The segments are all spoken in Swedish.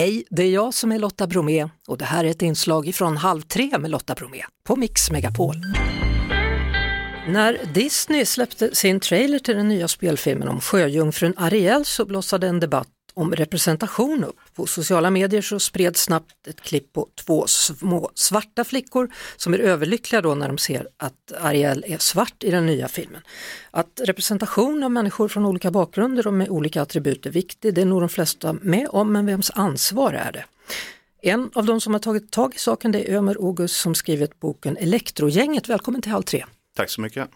Hej, det är jag som är Lotta Bromé och det här är ett inslag ifrån Halv tre med Lotta Bromé på Mix Megapol. När Disney släppte sin trailer till den nya spelfilmen om sjöjungfrun Ariel så blossade en debatt om representation upp. På sociala medier så spreds snabbt ett klipp på två små svarta flickor som är överlyckliga då när de ser att Ariel är svart i den nya filmen. Att representation av människor från olika bakgrunder och med olika attribut är viktig, det är nog de flesta med om, men vems ansvar är det? En av de som har tagit tag i saken det är Ömer August som skrivit boken Elektrogänget. Välkommen till Halv tre. Tack så mycket.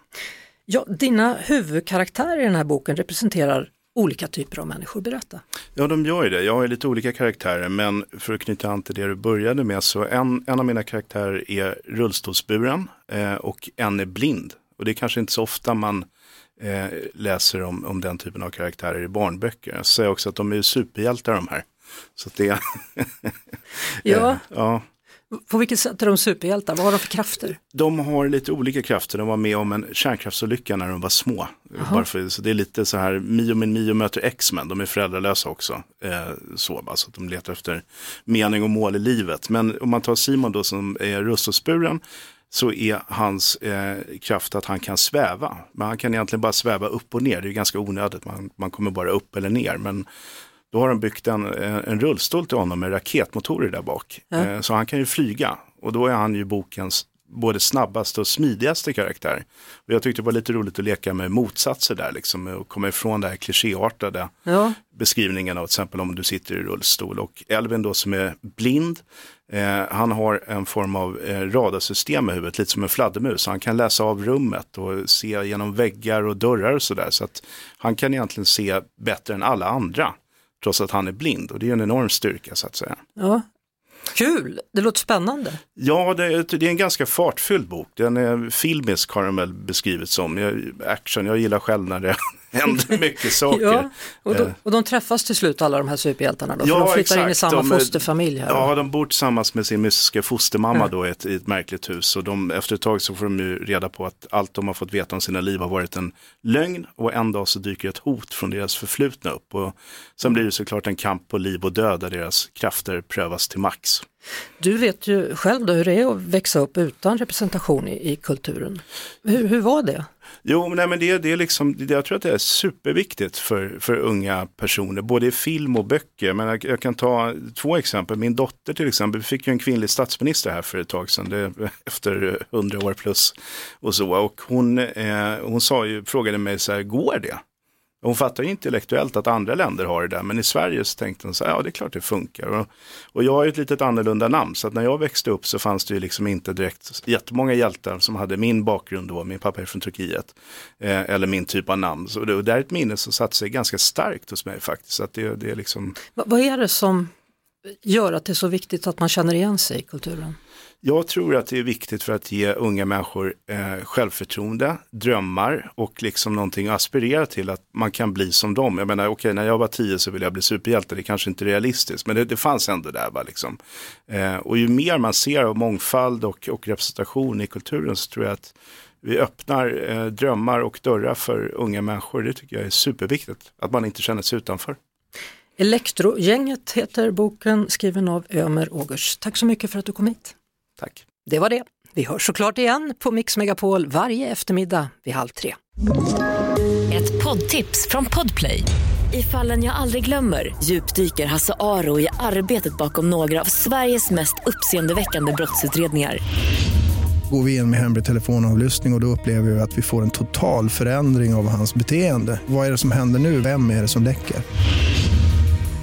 Ja, dina huvudkaraktärer i den här boken representerar olika typer av människor. Berätta. Ja, de gör ju det. Jag har lite olika karaktärer, men för att knyta an till det du började med så en, en av mina karaktärer är rullstolsburen eh, och en är blind. Och det är kanske inte så ofta man eh, läser om, om den typen av karaktärer i barnböcker. Jag säger också att de är superhjältar de här. Så det ja. Ja. På vilket sätt är de superhjältar? Vad har de för krafter? De har lite olika krafter. De var med om en kärnkraftsolycka när de var små. Varför, så det är lite så här, Mio min Mio möter X-Men. De är föräldralösa också. Eh, så, bara, så att de letar efter mening och mål i livet. Men om man tar Simon då som är rullstolsburen så är hans eh, kraft att han kan sväva. Men han kan egentligen bara sväva upp och ner. Det är ganska onödigt. Man, man kommer bara upp eller ner. Men då har de byggt en, en rullstol till honom med raketmotorer där bak. Eh, så han kan ju flyga och då är han ju bokens både snabbaste och smidigaste karaktär. Och jag tyckte det var lite roligt att leka med motsatser där, liksom, och komma ifrån det här klichéartade ja. beskrivningen av till exempel om du sitter i rullstol. Och Elvin då som är blind, eh, han har en form av eh, radarsystem i huvudet, lite som en fladdermus. Så han kan läsa av rummet och se genom väggar och dörrar och sådär. Så att han kan egentligen se bättre än alla andra trots att han är blind och det är en enorm styrka så att säga. Ja. Kul, det låter spännande. Ja, det är, det är en ganska fartfylld bok. Den är filmisk har den väl beskrivits som. Jag, action, jag gillar själv när det händer mycket saker. ja, och, de, och de träffas till slut alla de här superhjältarna då? Ja, för de flyttar exakt. in i samma de, fosterfamilj här? Ja, de bor tillsammans med sin mystiska fostermamma mm. då i ett, i ett märkligt hus. Och de, efter ett tag så får de ju reda på att allt de har fått veta om sina liv har varit en lögn. Och en dag så dyker ett hot från deras förflutna upp. Och sen blir det såklart en kamp på liv och död där deras krafter prövas till max. Du vet ju själv då hur det är att växa upp utan representation i, i kulturen. Hur, hur var det? Jo, nej, men det, det är liksom, jag tror att det är superviktigt för, för unga personer, både i film och böcker. Men jag, jag kan ta två exempel. Min dotter till exempel, vi fick ju en kvinnlig statsminister här för ett tag sedan, det, efter hundra år plus och så. Och hon, eh, hon sa ju, frågade mig så här, går det? Hon fattar ju intellektuellt att andra länder har det där, men i Sverige så tänkte hon så här, ja det är klart det funkar. Och, och jag har ju ett litet annorlunda namn, så att när jag växte upp så fanns det ju liksom inte direkt jättemånga hjältar som hade min bakgrund då, min pappa är från Turkiet, eh, eller min typ av namn. Så det, och det är ett minne som satt sig ganska starkt hos mig faktiskt. Så att det, det är liksom... Vad är det som gör att det är så viktigt att man känner igen sig i kulturen? Jag tror att det är viktigt för att ge unga människor eh, självförtroende, drömmar och liksom någonting att aspirera till att man kan bli som dem. Jag menar, okej, okay, när jag var tio så ville jag bli superhjälte, det kanske inte är realistiskt, men det, det fanns ändå där. Va, liksom. eh, och ju mer man ser av mångfald och, och representation i kulturen så tror jag att vi öppnar eh, drömmar och dörrar för unga människor. Det tycker jag är superviktigt, att man inte känner sig utanför. Elektrogänget heter boken, skriven av Ömer Ågers. Tack så mycket för att du kom hit. Tack. Det var det. Vi hörs såklart igen på Mix Megapol varje eftermiddag vid halv tre. Ett poddtips från Podplay. I fallen jag aldrig glömmer djupdyker Hasse Aro i arbetet bakom några av Sveriges mest uppseendeväckande brottsutredningar. Går vi in med hemlig telefonavlyssning och, och då upplever vi att vi får en total förändring av hans beteende. Vad är det som händer nu? Vem är det som läcker?